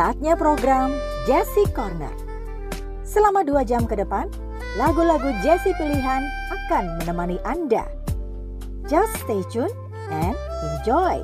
Saatnya program Jesse Corner. Selama dua jam ke depan, lagu-lagu Jesse pilihan akan menemani Anda. Just stay tuned and enjoy.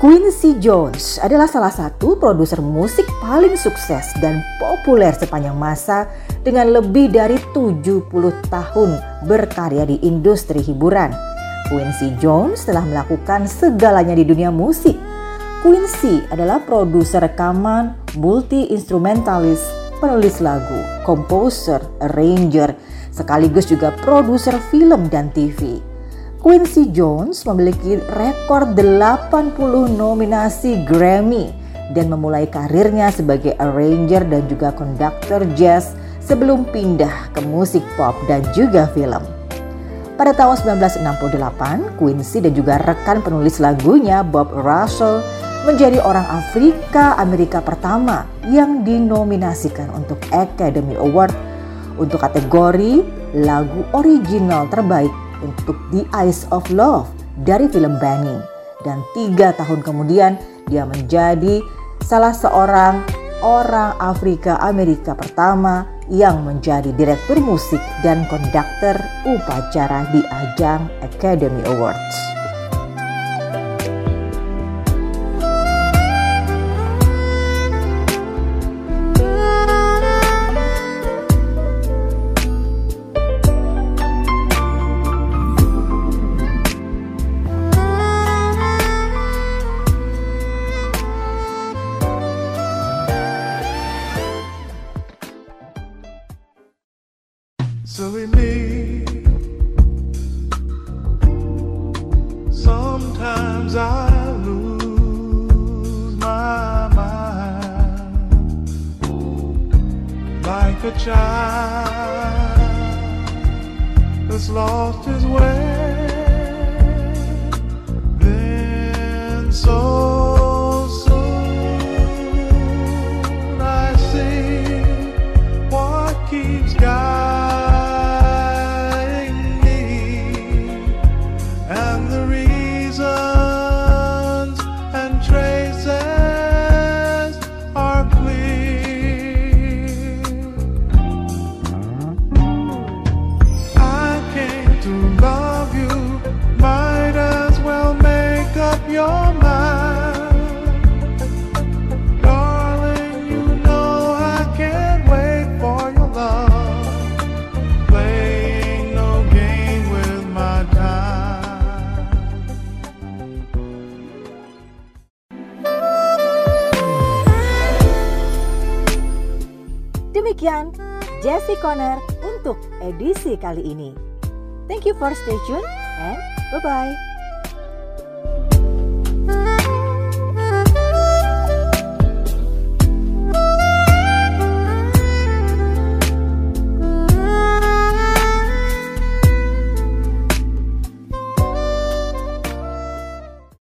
Quincy Jones adalah salah satu produser musik paling sukses dan populer sepanjang masa dengan lebih dari 70 tahun berkarya di industri hiburan. Quincy Jones telah melakukan segalanya di dunia musik. Quincy adalah produser rekaman, multi-instrumentalis, penulis lagu, komposer, arranger, sekaligus juga produser film dan TV. Quincy Jones memiliki rekor 80 nominasi Grammy dan memulai karirnya sebagai arranger dan juga konduktor jazz sebelum pindah ke musik pop dan juga film. Pada tahun 1968, Quincy dan juga rekan penulis lagunya Bob Russell menjadi orang Afrika Amerika pertama yang dinominasikan untuk Academy Award untuk kategori lagu original terbaik untuk The Eyes of Love dari film Benny. Dan tiga tahun kemudian dia menjadi salah seorang orang Afrika Amerika pertama yang menjadi direktur musik dan konduktor upacara di ajang Academy Awards. Silly me. Sometimes I lose my mind like a child that's lost his way. Demikian Jesse Corner untuk edisi kali ini. Thank you for stay tuned and bye-bye.